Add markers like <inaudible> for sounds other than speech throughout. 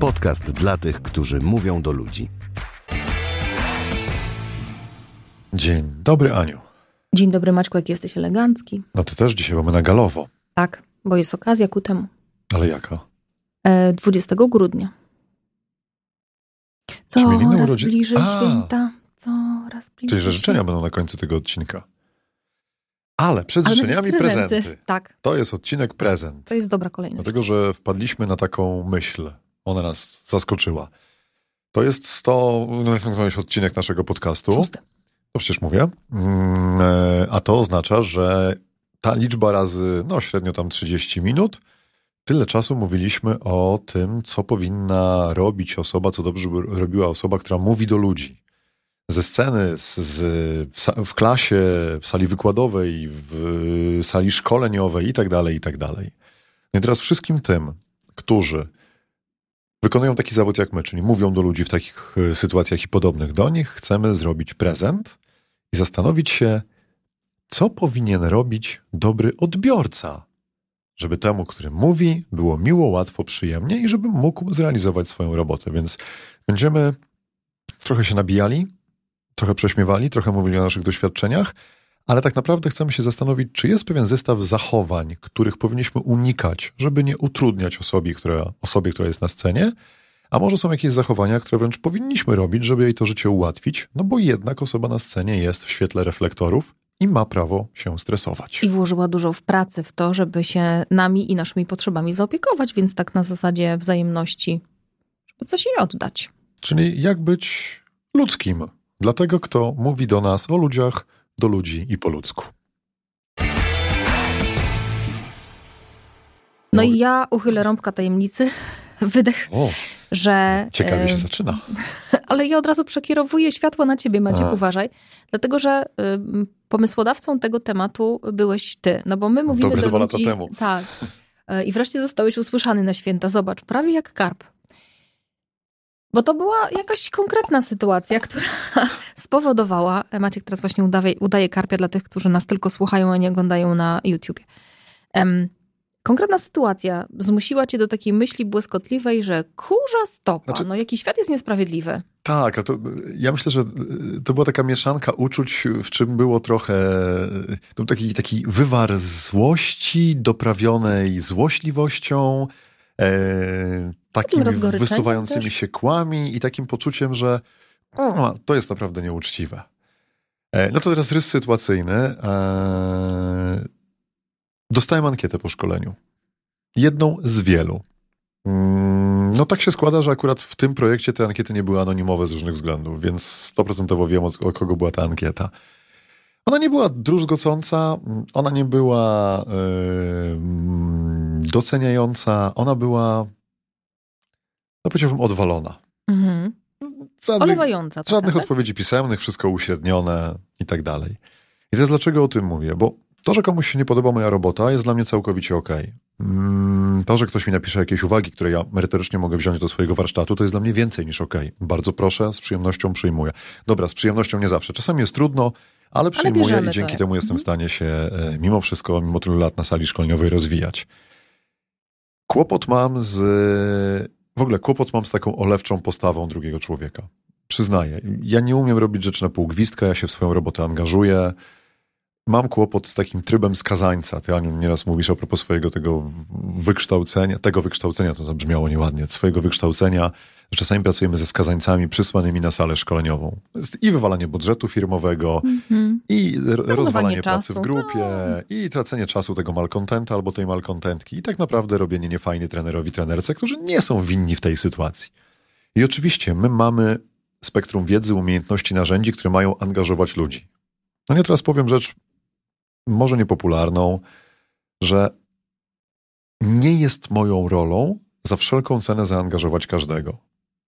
Podcast dla tych, którzy mówią do ludzi. Dzień dobry, Aniu. Dzień dobry, Maćku, jak jesteś elegancki. No ty też dzisiaj mamy na galowo. Tak, bo jest okazja ku temu. Ale jaka? E, 20 grudnia. Czy imieniny Coraz urodzin- bliżej A. święta. Coraz bliżej. Czyli, że życzenia będą na końcu tego odcinka. Ale przed Ale życzeniami najpierw prezenty. Tak, To jest odcinek prezent. to jest dobra kolejność. Dlatego, że wpadliśmy na taką myśl. Ona nas zaskoczyła. To jest 100, no, jest odcinek naszego podcastu. Szósty. To przecież mówię. Mm, e, A to oznacza, że ta liczba razy, no średnio tam 30 minut, tyle czasu mówiliśmy o tym, co powinna robić osoba, co dobrze by robiła osoba, która mówi do ludzi. Ze sceny, z, w, w klasie, w sali wykładowej, w sali szkoleniowej i tak dalej, i tak dalej. No i teraz wszystkim tym, którzy wykonują taki zawód jak my, czyli mówią do ludzi w takich e, sytuacjach i podobnych do nich, chcemy zrobić prezent i zastanowić się, co powinien robić dobry odbiorca, żeby temu, który mówi, było miło, łatwo, przyjemnie i żeby mógł zrealizować swoją robotę. Więc będziemy trochę się nabijali, trochę prześmiewali, trochę mówili o naszych doświadczeniach, ale tak naprawdę chcemy się zastanowić, czy jest pewien zestaw zachowań, których powinniśmy unikać, żeby nie utrudniać osobie, która, osobie, która jest na scenie, a może są jakieś zachowania, które wręcz powinniśmy robić, żeby jej to życie ułatwić, no bo jednak osoba na scenie jest w świetle reflektorów i ma prawo się stresować. I włożyła dużo w pracy w to, żeby się nami i naszymi potrzebami zaopiekować, więc tak na zasadzie wzajemności, żeby coś jej oddać. Czyli jak być ludzkim dla tego, kto mówi do nas o ludziach, do ludzi i po ludzku. No i ja uchylę rąbka tajemnicy, <laughs> wydech, O, że... ciekawie się zaczyna. <laughs> Ale ja od razu przekierowuję światło na ciebie, Maciek, A. uważaj. Dlatego, że pomysłodawcą tego tematu byłeś ty. No bo my mówimy Dobre do dwa lata ludzi... temu. Tak. E, I wreszcie zostałeś usłyszany na święta. Zobacz, prawie jak karp. Bo to była jakaś konkretna sytuacja, która <laughs> spowodowała... e, Maciek teraz właśnie udaje, udaje karpia dla tych, którzy nas tylko słuchają, a nie oglądają na YouTubie. Em, konkretna sytuacja zmusiła cię do takiej myśli błyskotliwej, że kurza stopa, Znaczy- no jaki świat jest niesprawiedliwy. Tak, a to ja myślę, że to była taka mieszanka uczuć, w czym było trochę to był taki, taki wywar złości doprawionej złośliwością, e, takimi wysuwającymi też. się kłami i takim poczuciem, że o, to jest naprawdę nieuczciwe. E, no to teraz rys sytuacyjny. E, dostałem ankietę po szkoleniu. Jedną z wielu. Mm, No tak się składa, że akurat w tym projekcie te ankiety nie były anonimowe z różnych względów, więc stoprocentowo wiem, od, o kogo była ta ankieta. Ona nie była druzgocąca, ona nie była yy, doceniająca, ona była, no powiedziałbym, odwalona. Mhm. Żadnych, Olewająca. żadnych tak? odpowiedzi pisemnych, wszystko uśrednione i tak dalej. I teraz dlaczego o tym mówię? Bo to, że komuś się nie podoba moja robota, jest dla mnie całkowicie okej. Mm, To, że ktoś mi napisze jakieś uwagi, które ja merytorycznie mogę wziąć do swojego warsztatu, to jest dla mnie więcej niż okej. Bardzo proszę, z przyjemnością przyjmuję. Dobra, z przyjemnością nie zawsze. Czasami jest trudno, ale przyjmuję bierzemy i dzięki to. temu jestem Mhm. w stanie się e, mimo wszystko, mimo tylu lat na sali szkoleniowej rozwijać. Kłopot mam z... W ogóle kłopot mam z taką olewczą postawą drugiego człowieka. Przyznaję. Ja nie umiem robić rzeczy na pół gwizdka, ja się w swoją robotę angażuję. Mam kłopot z takim trybem skazańca. Ty, Aniu, nieraz mówisz a propos swojego tego wykształcenia, tego wykształcenia, to zabrzmiało nieładnie, swojego wykształcenia, że czasami pracujemy ze skazańcami przysłanymi na salę szkoleniową. I wywalanie budżetu firmowego, Mhm. I rozwalanie czasu, pracy w grupie, i tracenie czasu tego malkontenta albo tej malkontentki. I tak naprawdę robienie niefajny trenerowi, trenerce, którzy nie są winni w tej sytuacji. I oczywiście my mamy spektrum wiedzy, umiejętności, narzędzi, które mają angażować ludzi. No nie teraz powiem rzecz może niepopularną, że nie jest moją rolą za wszelką cenę zaangażować każdego.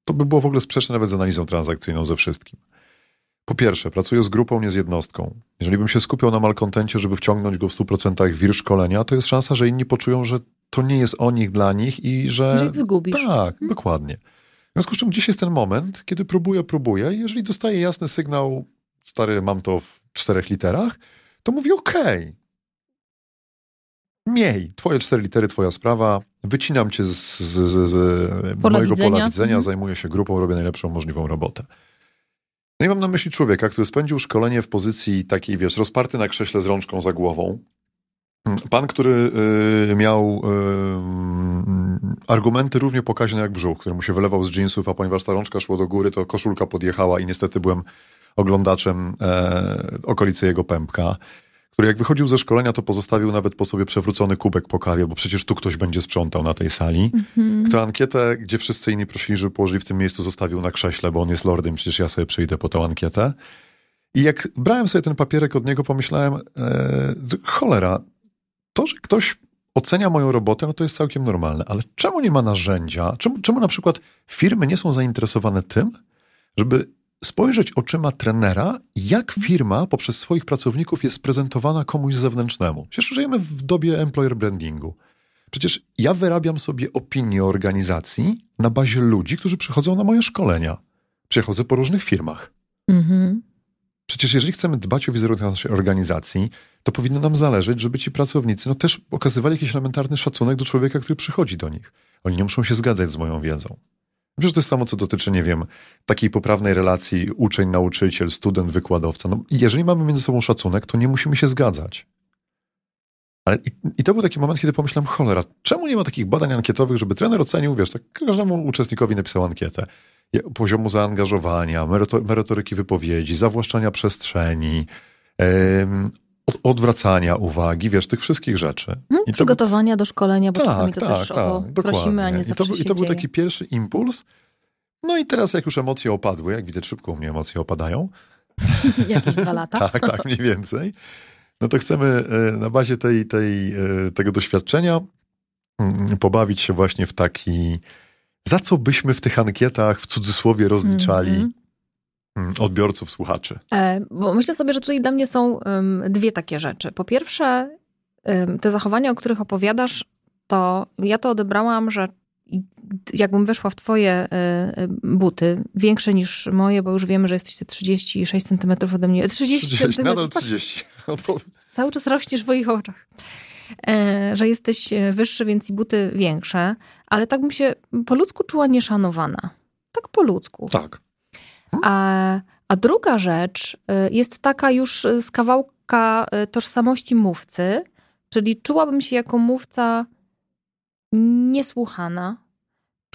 To by było w ogóle sprzeczne nawet z analizą transakcyjną ze wszystkim. Po pierwsze, pracuję z grupą, nie z jednostką. Jeżeli bym się skupiał na malkontencie, żeby wciągnąć go w 100% w wir szkolenia, to jest szansa, że inni poczują, że to nie jest o nich, dla nich i że... Że ich zgubisz. Tak, dokładnie. W związku z czym dziś jest ten moment, kiedy próbuję, próbuję i jeżeli dostaję jasny sygnał, stary, mam to w czterech literach, to mówię okej. Miej, twoje cztery litery, twoja sprawa, wycinam cię z, z, z, z Pola mojego widzenia. pola widzenia, Mhm. zajmuję się grupą, robię najlepszą możliwą robotę. No i mam na myśli człowieka, który spędził szkolenie w pozycji takiej, wiesz, rozparty na krześle z rączką za głową. Pan, który y, miał y, argumenty równie pokaźne jak brzuch, który mu się wylewał z jeansów, a ponieważ ta rączka szła do góry, to koszulka podjechała i niestety byłem oglądaczem e, okolicy jego pępka, który jak wychodził ze szkolenia, to pozostawił nawet po sobie przewrócony kubek po kawie, bo przecież tu ktoś będzie sprzątał na tej sali. Mhm. Kto ankietę, gdzie wszyscy inni prosili, żeby położyli w tym miejscu, zostawił na krześle, bo on jest lordem, przecież ja sobie przyjdę po tą ankietę. I jak brałem sobie ten papierek od niego, pomyślałem, e, cholera, to, że ktoś ocenia moją robotę, no to jest całkiem normalne, ale czemu nie ma narzędzia? Czemu, czemu na przykład firmy nie są zainteresowane tym, żeby spojrzeć oczyma trenera, jak firma poprzez swoich pracowników jest prezentowana komuś zewnętrznemu? Przecież żyjemy w dobie employer brandingu. Przecież ja wyrabiam sobie opinię o organizacji na bazie ludzi, którzy przychodzą na moje szkolenia. Przychodzę po różnych firmach. Mhm. Przecież jeżeli chcemy dbać o wizerunek naszej organizacji, to powinno nam zależeć, żeby ci pracownicy no, też okazywali jakiś elementarny szacunek do człowieka, który przychodzi do nich. Oni nie muszą się zgadzać z moją wiedzą. Że to jest samo, co dotyczy, nie wiem, takiej poprawnej relacji uczeń-nauczyciel, student-wykładowca. No, jeżeli mamy między sobą szacunek, to nie musimy się zgadzać. Ale i, I to był taki moment, kiedy pomyślałem, cholera, czemu nie ma takich badań ankietowych, żeby trener ocenił, wiesz, tak każdemu uczestnikowi napisał ankietę poziomu zaangażowania, meryto, merytoryki wypowiedzi, zawłaszczania przestrzeni, od, odwracania uwagi, wiesz, tych wszystkich rzeczy. Mhm. I był- Przygotowania do szkolenia, bo czasami to też o to prosimy, a dokładnie. nie I zawsze to, był- I to był dzieje. taki pierwszy impuls. No i teraz, jak już emocje opadły, jak widać, szybko u mnie emocje opadają, <laughs> Jakieś dwa lata. <laughs> tak, tak, mniej więcej. No to chcemy e, na bazie tej, tej, e, tego doświadczenia mm, pobawić się właśnie w taki, za co byśmy w tych ankietach w cudzysłowie rozliczali Mhm. mm, odbiorców, słuchaczy. E, Bo myślę sobie, że tutaj dla mnie są dwie takie rzeczy. Po pierwsze, te zachowania, o których opowiadasz, to ja to odebrałam, że jakbym weszła w twoje e, e, buty, większe niż moje, bo już wiemy, że jesteście 36 centymetrów ode mnie. 30, 30, centymetrów. nadal Patrz, 30. Odpow- Cały czas rośniesz w moich oczach. Że jesteś wyższy, więc i buty większe, ale tak bym się po ludzku czuła nieszanowana. Tak po ludzku. Tak. A, a druga rzecz y, jest taka już z kawałka y, tożsamości mówcy, czyli czułabym się jako mówca niesłuchana.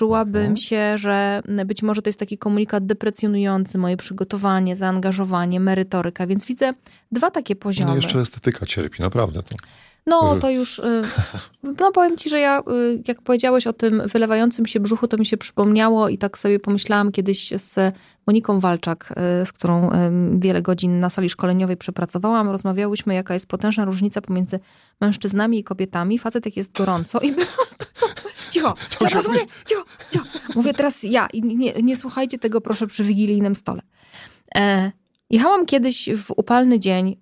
Czułabym Mhm. się, że być może to jest taki komunikat deprecjonujący moje przygotowanie, zaangażowanie, merytoryka, więc widzę dwa takie poziomy. No jeszcze estetyka cierpi, naprawdę. To. No, to już. y, No, powiem ci, że ja, y, jak powiedziałeś o tym wylewającym się brzuchu, to mi się przypomniało i tak sobie pomyślałam kiedyś z Moniką Walczak, y, z którą wiele godzin na sali szkoleniowej przepracowałam. Rozmawiałyśmy, jaka jest potężna różnica pomiędzy mężczyznami i kobietami. Facet, jak jest gorąco i <laughs> byłam taką, cicho, <laughs> cicho, teraz mówię, cicho, cicho. Mówię teraz ja i nie, nie słuchajcie tego proszę przy wigilijnym stole. E, Jechałam kiedyś w upalny dzień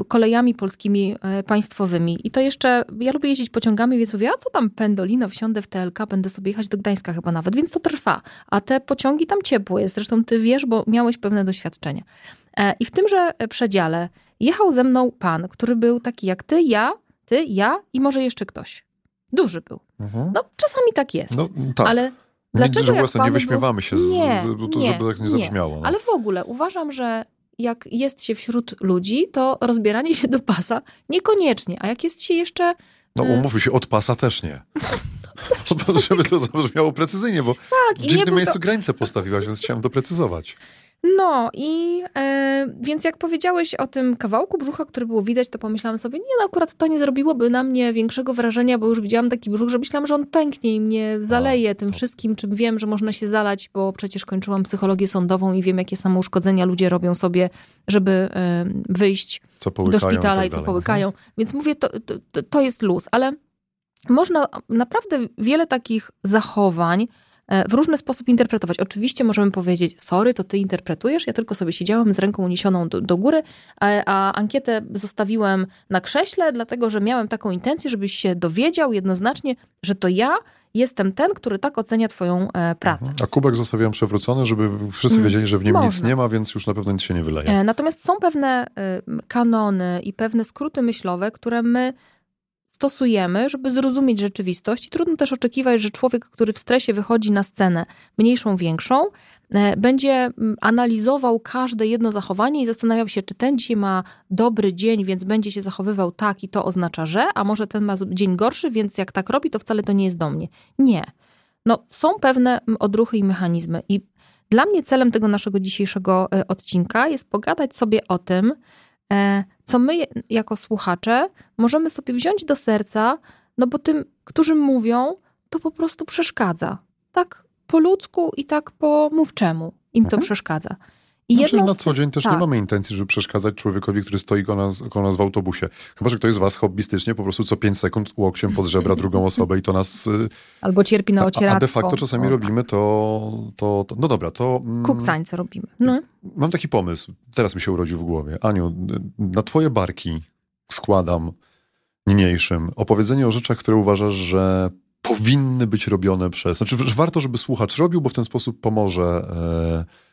y, kolejami polskimi y, państwowymi i to jeszcze, ja lubię jeździć pociągami, więc mówię, a co tam pendolino, wsiądę w TLK, będę sobie jechać do Gdańska chyba nawet, więc to trwa. A te pociągi tam ciepło jest, zresztą ty wiesz, bo miałeś pewne doświadczenie. E, I w tymże przedziale jechał ze mną pan, który był taki jak ty, ja, ty, ja i może jeszcze ktoś. Duży był. Mhm. No czasami tak jest, No tak. ale nie, dlaczego własne, nie wyśmiewamy się, z, Nie, z, to, nie, żeby tak nie zabrzmiało. No. Ale w ogóle uważam, że jak jest się wśród ludzi, to rozbieranie się do pasa niekoniecznie. A jak jest się jeszcze. No y, umówmy się, od pasa też nie. <laughs> żeby to zabrzmiało precyzyjnie, bo tak, w dziwnym był miejscu to. granicę postawiłaś, więc chciałem doprecyzować. No i e, więc jak powiedziałeś o tym kawałku brzucha, który było widać, to pomyślałam sobie, nie no, akurat to nie zrobiłoby na mnie większego wrażenia, bo już widziałam taki brzuch, że myślałam, że on pęknie i mnie zaleje tym wszystkim, czym wiem, że można się zalać, bo przecież kończyłam psychologię sądową i wiem, jakie samouszkodzenia ludzie robią sobie, żeby e, wyjść do połykają szpitala tak i co dalej. połykają. Więc mówię, to, to, to- jest luz, ale można naprawdę wiele takich zachowań w różny sposób interpretować. Oczywiście możemy powiedzieć, sorry, to ty interpretujesz, ja tylko sobie siedziałam z ręką uniesioną do, do góry, a, a ankietę zostawiłem na krześle, dlatego że miałem taką intencję, żebyś się dowiedział jednoznacznie, że to ja jestem ten, który tak ocenia twoją e, pracę. Mhm. A kubek zostawiłem przewrócony, żeby wszyscy Mm, wiedzieli, że w nim nic można. nie ma, więc już na pewno nic się nie wyleje. E, Natomiast są pewne e, kanony i pewne skróty myślowe, które my stosujemy, żeby zrozumieć rzeczywistość. I trudno też oczekiwać, że człowiek, który w stresie wychodzi na scenę, mniejszą, większą, e, będzie mm, analizował każde jedno zachowanie i zastanawiał się, czy ten dzisiaj ma dobry dzień, więc będzie się zachowywał tak i to oznacza, że, a może ten ma dzień gorszy, więc jak tak robi, to wcale to nie jest do mnie. Nie. No, są pewne odruchy i mechanizmy. I dla mnie celem tego naszego dzisiejszego e, odcinka jest pogadać sobie o tym, co my jako słuchacze możemy sobie wziąć do serca, no bo tym, którzy mówią, to po prostu przeszkadza. Tak po ludzku i tak po mówczemu im to mhm. przeszkadza. I znaczy, jedno... na co dzień też tak. nie mamy intencji, żeby przeszkadzać człowiekowi, który stoi koło nas, koło nas w autobusie. Chyba, że ktoś z was hobbystycznie po prostu co 5 sekund łokciem pod żebra drugą osobę i to nas... Y, Albo cierpi na ocieractwo. A, a de facto czasami o. robimy to, to, to, No dobra, to... Mm, Kuksańce robimy. No. Mam taki pomysł. Teraz mi się urodził w głowie. Aniu, na twoje barki składam niniejszym opowiedzenie o rzeczach, które uważasz, że powinny być robione przez... Znaczy, że warto, żeby słuchacz robił, bo w ten sposób pomoże... E,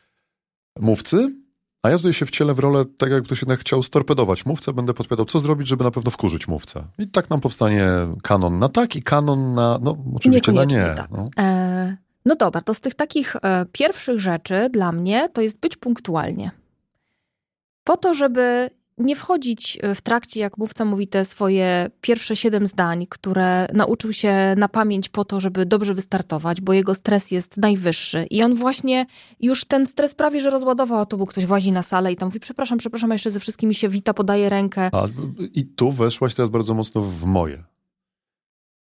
mówcy, a ja tutaj się wcielę w rolę tak, jak ktoś jednak chciał storpedować mówcę, będę podpowiadał, co zrobić, żeby na pewno wkurzyć mówcę. I tak nam powstanie kanon na tak i kanon na, no oczywiście na nie. Tak. No. E, no dobra, to z tych takich e, pierwszych rzeczy dla mnie to jest być punktualnie. Po to, żeby nie wchodzić e, w trakcie, jak mówca mówi te swoje pierwsze siedem zdań, które nauczył się na pamięć po to, żeby dobrze wystartować, bo jego stres jest najwyższy. I on właśnie już ten stres prawie, że rozładował, a to był ktoś włazi na salę i tam mówi, przepraszam, przepraszam, jeszcze ze wszystkimi się wita, podaje rękę. A, I tu weszłaś teraz bardzo mocno w moje.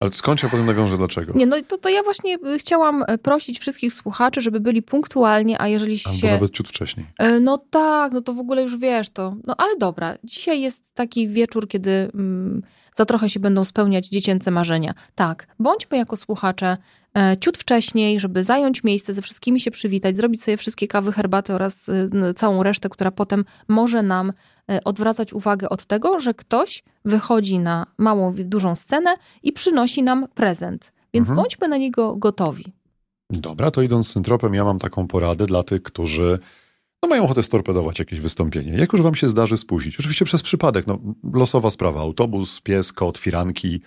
Ale skąd ja potem nawiążę dlaczego? Nie, no to, to ja właśnie y, chciałam y, prosić wszystkich słuchaczy, żeby byli punktualnie, a jeżeli Albo się... nawet ciut wcześniej. Y, no tak, no to w ogóle już wiesz to. No ale dobra, dzisiaj jest taki wieczór, kiedy mm, za trochę się będą spełniać dziecięce marzenia. Tak, bądźmy jako słuchacze E, ciut wcześniej, żeby zająć miejsce, ze wszystkimi się przywitać, zrobić sobie wszystkie kawy, herbaty oraz y, całą resztę, która potem może nam e, odwracać uwagę od tego, że ktoś wychodzi na małą, dużą scenę i przynosi nam prezent. Więc mhm. bądźmy na niego gotowi. Dobra, to idąc z tym tropem, ja mam taką poradę dla tych, którzy no, mają ochotę storpedować jakieś wystąpienie. Jak już wam się zdarzy spóźnić, oczywiście przez przypadek, no, losowa sprawa, autobus, pies, kot, firanki,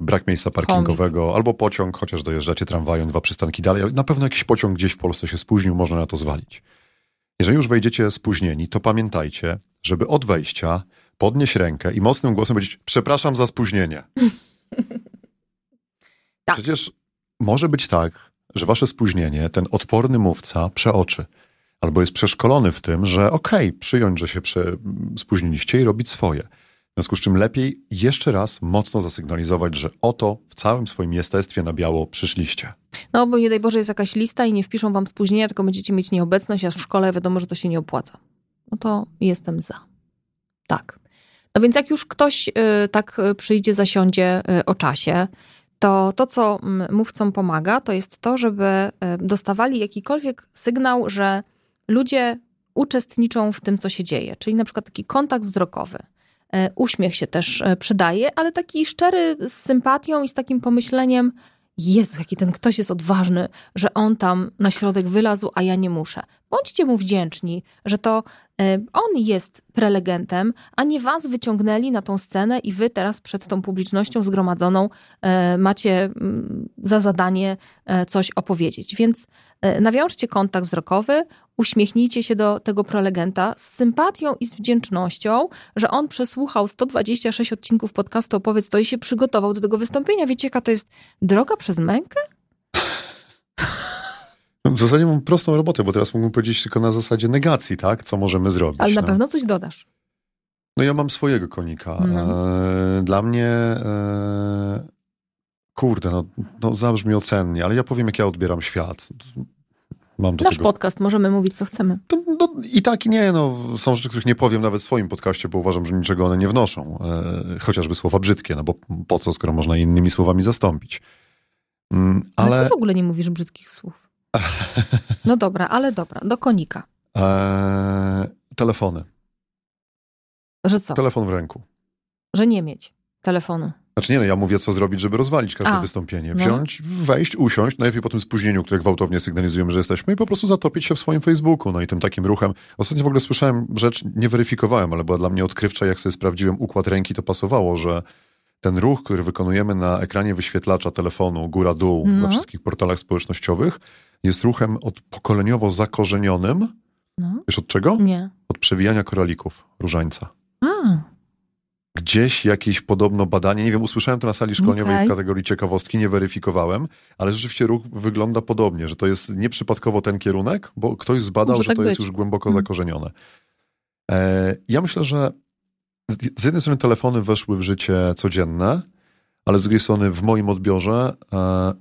brak miejsca parkingowego, albo pociąg, chociaż dojeżdżacie tramwajem dwa przystanki dalej, ale na pewno jakiś pociąg gdzieś w Polsce się spóźnił, można na to zwalić. Jeżeli już wejdziecie spóźnieni, to pamiętajcie, żeby od wejścia podnieść rękę i mocnym głosem powiedzieć przepraszam za spóźnienie. tak. Przecież może być tak, że wasze spóźnienie ten odporny mówca przeoczy. Albo jest przeszkolony w tym, że okej, okay, przyjąć, że się prze... spóźniliście i robić swoje. W związku z czym lepiej jeszcze raz mocno zasygnalizować, że oto w całym swoim jestestwie na biało przyszliście. No bo nie daj Boże jest jakaś lista i nie wpiszą wam spóźnienia, tylko będziecie mieć nieobecność, a w szkole wiadomo, że to się nie opłaca. No to jestem za. Tak. No więc jak już ktoś y, tak y, przyjdzie, zasiądzie y, o czasie, to to, co mm, mówcom pomaga, to jest to, żeby dostawali jakikolwiek sygnał, że ludzie uczestniczą w tym, co się dzieje. Czyli na przykład taki kontakt wzrokowy. E, uśmiech się też e, przydaje, ale taki szczery z sympatią i z takim pomyśleniem, Jezu, jaki ten ktoś jest odważny, że on tam na środek wylazł, a ja nie muszę. Bądźcie mu wdzięczni, że to e, on jest prelegentem, a nie was wyciągnęli na tą scenę i wy teraz przed tą publicznością zgromadzoną macie mm, za zadanie coś opowiedzieć. Więc nawiążcie kontakt wzrokowy, uśmiechnijcie się do tego prelegenta z sympatią i z wdzięcznością, że on przesłuchał 126 odcinków podcastu Opowiedz to i się przygotował do tego wystąpienia. Wiecie, jaka to jest droga przez mękę? W zasadzie mam prostą robotę, bo teraz mógłbym powiedzieć tylko na zasadzie negacji, tak? Co możemy zrobić. Ale na no. pewno coś dodasz. No ja mam swojego konika. No. E, dla mnie e, kurde, no, no zabrzmi ocennie, ale ja powiem, jak ja odbieram świat. Mam Nasz tego... podcast, możemy mówić, co chcemy. To, no, I tak, i nie. No, są rzeczy, których nie powiem nawet w swoim podcaście, bo uważam, że niczego one nie wnoszą. E, chociażby słowa brzydkie, no bo po co, skoro można innymi słowami zastąpić. Mm, ale... ale ty w ogóle nie mówisz brzydkich słów. No dobra, ale dobra, do konika. E, telefony. Że co? Telefon w ręku. Że nie mieć telefonu. Znaczy nie, no ja mówię, co zrobić, żeby rozwalić każde A, wystąpienie. No. Wziąć, no. wejść, usiąść, najlepiej po tym spóźnieniu, które gwałtownie sygnalizujemy, że jesteśmy i po prostu zatopić się w swoim Facebooku. No i tym takim ruchem. Ostatnio w ogóle słyszałem rzecz, nie weryfikowałem, ale była dla mnie odkrywcza, jak sobie sprawdziłem układ ręki, to pasowało, że ten ruch, który wykonujemy na ekranie wyświetlacza telefonu góra-dół No. we wszystkich portalach społecznościowych, jest ruchem od pokoleniowo zakorzenionym. No, Wiesz od czego? nie. Od przewijania koralików różańca. A, Gdzieś jakieś podobno badanie, nie wiem, usłyszałem to na sali szkoleniowej Okej. w kategorii ciekawostki, nie weryfikowałem, ale rzeczywiście ruch wygląda podobnie, że to jest nieprzypadkowo ten kierunek, bo ktoś zbadał, że tak to jest być. już głęboko Mhm. zakorzenione. E, ja myślę, że z, z jednej strony telefony weszły w życie codzienne, ale z drugiej strony w moim odbiorze e,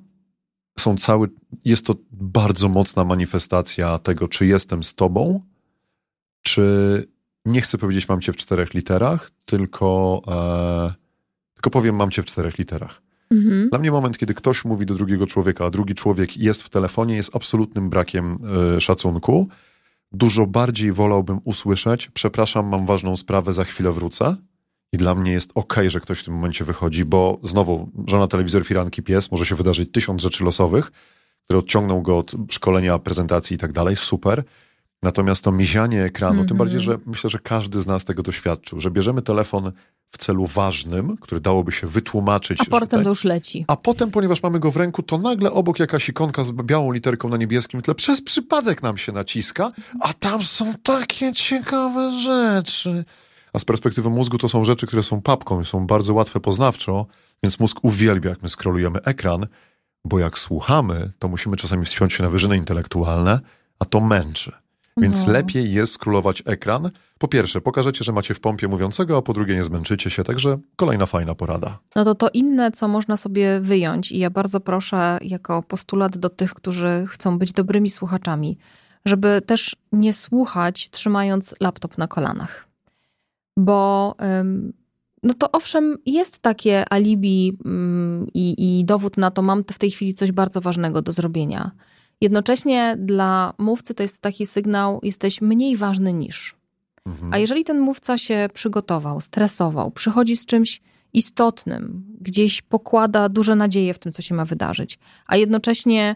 są cały, jest to bardzo mocna manifestacja tego, czy jestem z tobą, czy nie chcę powiedzieć mam cię w czterech literach, tylko, e, tylko powiem mam cię w czterech literach. mhm. Dla mnie moment, kiedy ktoś mówi do drugiego człowieka, a drugi człowiek jest w telefonie, jest absolutnym brakiem e, szacunku. Dużo bardziej wolałbym usłyszeć, przepraszam, mam ważną sprawę, za chwilę wrócę. I dla mnie jest okej, że ktoś w tym momencie wychodzi, bo znowu żona telewizor, firanki, pies, może się wydarzyć tysiąc rzeczy losowych, które odciągną go od szkolenia, prezentacji i tak dalej, super. Natomiast to mizianie ekranu, tym Mhm. bardziej, że myślę, że każdy z nas tego doświadczył, że bierzemy telefon w celu ważnym, który dałoby się wytłumaczyć. A potem tak- to już leci. a potem, ponieważ mamy go w ręku, to nagle obok jakaś ikonka z białą literką na niebieskim tle przez przypadek nam się naciska, a tam są takie ciekawe rzeczy. A z perspektywy mózgu to są rzeczy, które są papką i są bardzo łatwe poznawczo, więc mózg uwielbia, jak my skrolujemy ekran, bo jak słuchamy, to musimy czasami wspiąć się na wyżyny intelektualne, a to męczy. Więc No. lepiej jest scrollować ekran. Po pierwsze, pokażecie, że macie w pompie mówiącego, a po drugie, nie zmęczycie się. Także kolejna fajna porada. No to to inne, co można sobie wyjąć, i ja bardzo proszę, jako postulat do tych, którzy chcą być dobrymi słuchaczami, żeby też nie słuchać, trzymając laptop na kolanach. Bo no to owszem, jest takie alibi ym, i, i dowód na to, mam w tej chwili coś bardzo ważnego do zrobienia. Jednocześnie dla mówcy to jest taki sygnał, jesteś mniej ważny niż. Mhm. A jeżeli ten mówca się przygotował, stresował, przychodzi z czymś istotnym, gdzieś pokłada duże nadzieje w tym, co się ma wydarzyć, a jednocześnie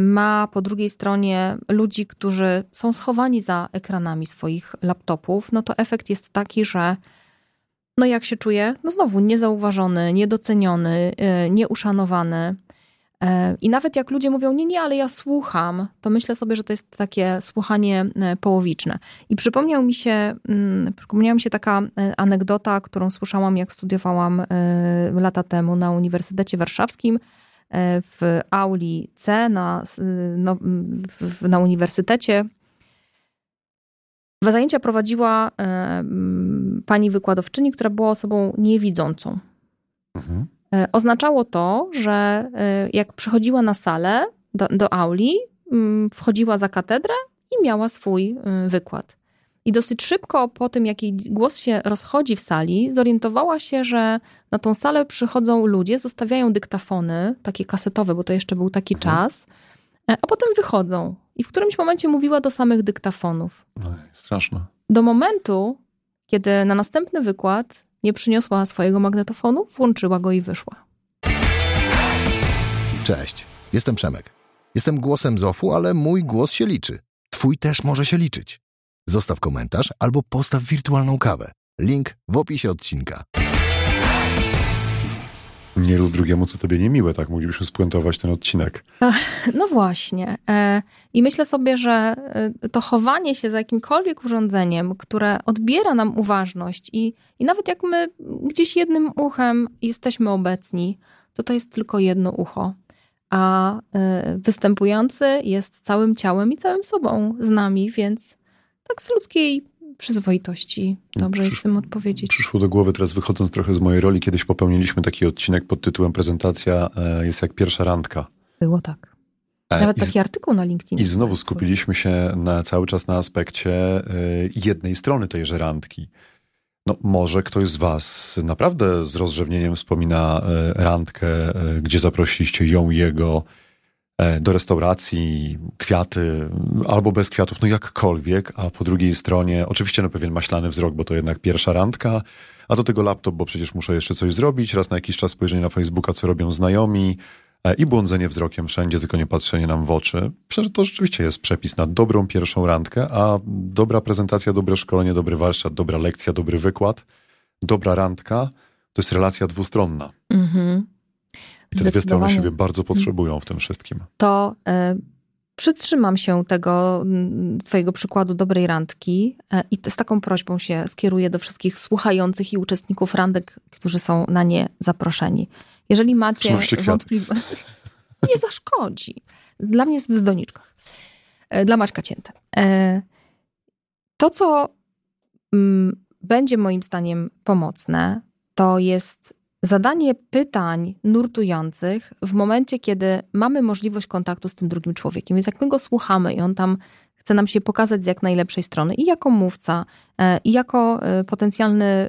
ma po drugiej stronie ludzi, którzy są schowani za ekranami swoich laptopów, no to efekt jest taki, że no jak się czuje? No znowu niezauważony, niedoceniony, e, nieuszanowany. E, I nawet jak ludzie mówią, nie, nie, ale ja słucham, to myślę sobie, że to jest takie słuchanie e, połowiczne. I przypomniał mi się, mm, przypomniała mi się taka e, anegdota, którą słyszałam, jak studiowałam e, lata temu na Uniwersytecie Warszawskim e, w auli C na, no, na uniwersytecie. Zajęcia prowadziła e, pani wykładowczyni, która była osobą niewidzącą. Mhm. E, Oznaczało to, że e, jak przychodziła na salę do, do auli, wchodziła za katedrę i miała swój wykład. I dosyć szybko po tym, jak jej głos się rozchodzi w sali, zorientowała się, że na tą salę przychodzą ludzie, zostawiają dyktafony, takie kasetowe, bo to jeszcze był taki Mhm. czas, e, a potem wychodzą. I w którymś momencie mówiła do samych dyktafonów. Oj, straszne. Do momentu, kiedy na następny wykład nie przyniosła swojego magnetofonu, włączyła go i wyszła. Cześć, jestem Przemek. Jestem głosem Zofu, ale mój głos się liczy. Twój też może się liczyć. Zostaw komentarz albo postaw wirtualną kawę. Link w opisie odcinka. Nie rób drugiemu, co tobie niemiłe, tak moglibyśmy spuentować ten odcinek. No właśnie. E, I myślę sobie, że e, to chowanie się za jakimkolwiek urządzeniem, które odbiera nam uważność i, i nawet jak my gdzieś jednym uchem jesteśmy obecni, to to jest tylko jedno ucho. A e, występujący jest całym ciałem i całym sobą z nami, więc tak z ludzkiej przyzwoitości dobrze jest Przysz- tym odpowiedzieć. Przyszło do głowy teraz wychodząc trochę z mojej roli, kiedyś popełniliśmy taki odcinek pod tytułem Prezentacja e, jest jak pierwsza randka. Było tak. E, Nawet i taki artykuł na LinkedInie. I znowu skupiliśmy się na, cały czas na aspekcie e, jednej strony tejże randki. No, może ktoś z Was naprawdę z rozrzewnieniem wspomina randkę, gdzie zaprosiliście ją, jego do restauracji, kwiaty, albo bez kwiatów, no jakkolwiek, a po drugiej stronie oczywiście no pewien maślany wzrok, bo to jednak pierwsza randka, a do tego laptop, bo przecież muszę jeszcze coś zrobić, raz na jakiś czas spojrzenie na Facebooka, co robią znajomi, E, i błądzenie wzrokiem wszędzie, tylko nie patrzenie nam w oczy. Przecież to rzeczywiście jest przepis na dobrą pierwszą randkę, a dobra prezentacja, dobre szkolenie, dobry warsztat, dobra lekcja, dobry wykład, dobra randka, to jest relacja dwustronna. Mhm. I te dwie strony siebie bardzo potrzebują w tym wszystkim. to e, przytrzymam się tego twojego przykładu dobrej randki e, i z taką prośbą się skieruję do wszystkich słuchających i uczestników randek, którzy są na nie zaproszeni. Jeżeli macie wątpliwości, <laughs> nie zaszkodzi. Dla mnie jest w doniczkach. E, Dla Maćka cięte. To, co mm, będzie moim zdaniem pomocne, to jest zadanie pytań nurtujących w momencie, kiedy mamy możliwość kontaktu z tym drugim człowiekiem. Więc jak my go słuchamy i on tam chce nam się pokazać z jak najlepszej strony i jako mówca, e, i jako e, potencjalny, e,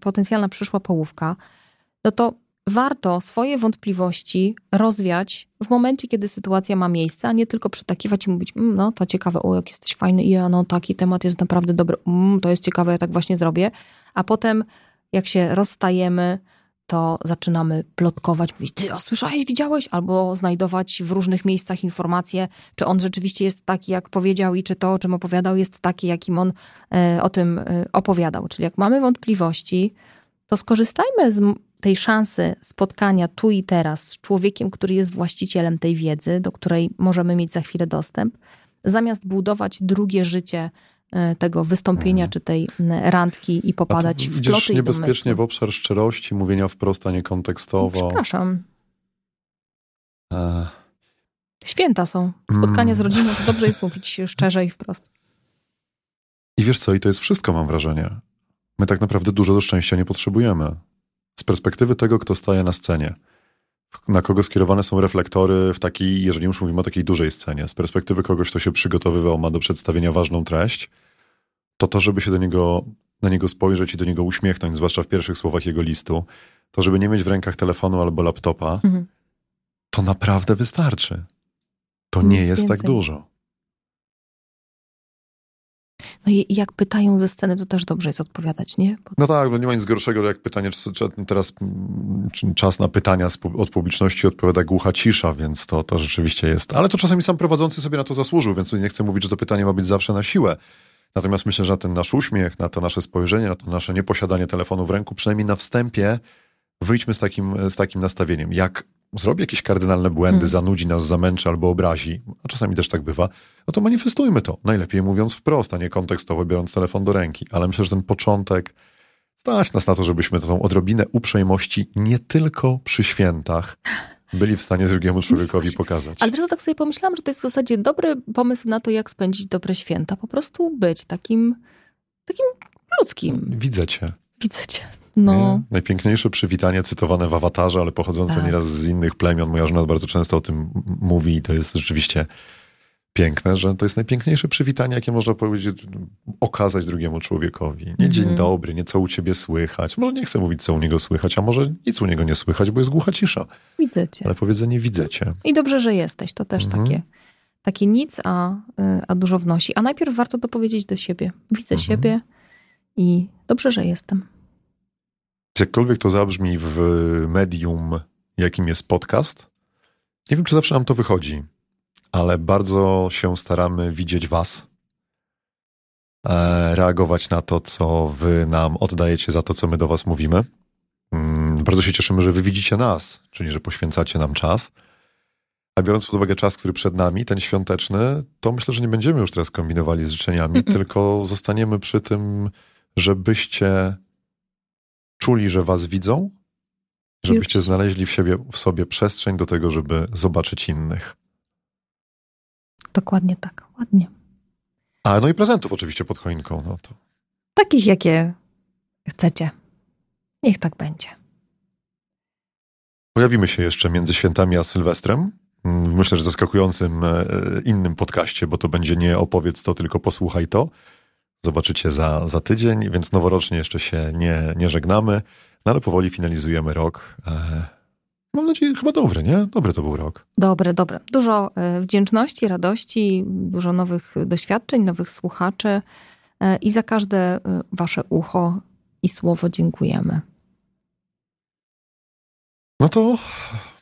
potencjalna przyszła połówka, no to warto swoje wątpliwości rozwiać w momencie, kiedy sytuacja ma miejsce, a nie tylko przytakiwać i mówić, mm, no to ciekawe, o jak jesteś fajny, i ja, no taki temat jest naprawdę dobry, mm, to jest ciekawe, ja tak właśnie zrobię. A potem jak się rozstajemy, to zaczynamy plotkować, mówić, ty, a słyszałeś, widziałeś? Albo znajdować w różnych miejscach informacje, czy on rzeczywiście jest taki, jak powiedział i czy to, o czym opowiadał, jest taki, jakim on e, o tym e, opowiadał. Czyli jak mamy wątpliwości, to skorzystajmy z tej szansy spotkania tu i teraz z człowiekiem, który jest właścicielem tej wiedzy, do której możemy mieć za chwilę dostęp, zamiast budować drugie życie tego wystąpienia Mhm. czy tej randki i popadać w ploty niebezpiecznie w obszar szczerości, mówienia wprost, a nie kontekstowo. Przepraszam. E, Święta są. Spotkania z Mm. rodziną, to dobrze jest mówić szczerze i wprost. I wiesz co, i to jest wszystko, mam wrażenie. My tak naprawdę dużo do szczęścia nie potrzebujemy. Z perspektywy tego, kto staje na scenie, na kogo skierowane są reflektory w takiej, jeżeli już mówimy o takiej dużej scenie, z perspektywy kogoś, kto się przygotowywał, ma do przedstawienia ważną treść, to to, żeby się do niego, na niego spojrzeć i do niego uśmiechnąć, zwłaszcza w pierwszych słowach jego listu, to żeby nie mieć w rękach telefonu albo laptopa, Mhm. to naprawdę wystarczy. To Nic nie jest tak więcej. dużo. No i jak pytają ze sceny, to też dobrze jest odpowiadać, nie? Bo No tak, no nie ma nic gorszego jak pytanie, czy, czy teraz mm, czy czas na pytania od publiczności odpowiada głucha cisza, więc to, to rzeczywiście jest. Ale to czasami sam prowadzący sobie na to zasłużył, więc nie chcę mówić, że to pytanie ma być zawsze na siłę. Natomiast myślę, że na ten nasz uśmiech, na to nasze spojrzenie, na to nasze nieposiadanie telefonu w ręku, przynajmniej na wstępie wyjdźmy z takim, z takim nastawieniem. Jak zrobi jakieś kardynalne błędy, Hmm. zanudzi nas, zamęczy albo obrazi, a czasami też tak bywa, no to manifestujmy to. Najlepiej mówiąc wprost, a nie kontekstowo biorąc telefon do ręki. Ale myślę, że ten początek stać nas na to, żebyśmy tą odrobinę uprzejmości nie tylko przy świętach byli w stanie drugiemu człowiekowi pokazać. Ale wiesz, co, tak sobie pomyślałam, że to jest w zasadzie dobry pomysł na to, jak spędzić dobre święta. Po prostu być takim, takim ludzkim. Widzę cię. Widzę cię. No. Nie? Najpiękniejsze przywitanie cytowane w awatarze, ale pochodzące Tak. nieraz z innych plemion. Moja żona bardzo często o tym mówi i to jest rzeczywiście piękne, że to jest najpiękniejsze przywitanie, jakie można powiedzieć, okazać drugiemu człowiekowi. Nie dzień Mhm. dobry, nie co u ciebie słychać. Może nie chcę mówić, co u niego słychać, a może nic u niego nie słychać, bo jest głucha cisza. Widzę cię. Ale powiedzenie widzę cię. I dobrze, że jesteś. To też Mhm. takie, takie nic, a, y, a dużo wnosi. A najpierw warto to powiedzieć do siebie. Widzę Mhm. siebie i dobrze, że jestem. Jakkolwiek to zabrzmi w medium, jakim jest podcast, nie wiem, czy zawsze nam to wychodzi, ale bardzo się staramy widzieć Was, e, reagować na to, co Wy nam oddajecie za to, co my do Was mówimy. Mm, Bardzo się cieszymy, że Wy widzicie nas, czyli że poświęcacie nam czas. A biorąc pod uwagę czas, który przed nami, ten świąteczny, to myślę, że nie będziemy już teraz kombinowali z życzeniami, tylko zostaniemy przy tym, żebyście czuli, że was widzą, żebyście znaleźli w, siebie, w sobie przestrzeń do tego, żeby zobaczyć innych. Dokładnie tak. Ładnie. A no i prezentów oczywiście pod choinką. No to. Takich, jakie chcecie. Niech tak będzie. Pojawimy się jeszcze między świętami a Sylwestrem. Mm, Myślę, że zaskakującym e, innym podcaście, bo to będzie nie opowiedz to, tylko posłuchaj to. Zobaczycie za, za tydzień, więc noworocznie jeszcze się nie, nie żegnamy, no ale powoli finalizujemy rok. E, Mam nadzieję, chyba dobry, nie? Dobry to był rok. Dobre, dobre. Dużo e, wdzięczności, radości, dużo nowych doświadczeń, nowych słuchaczy e, i za każde wasze ucho i słowo dziękujemy. No to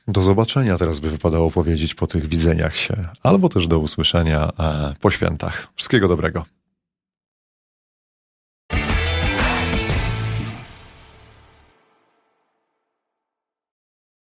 do zobaczenia teraz by wypadało powiedzieć po tych widzeniach się, albo też do usłyszenia po świętach. Wszystkiego dobrego.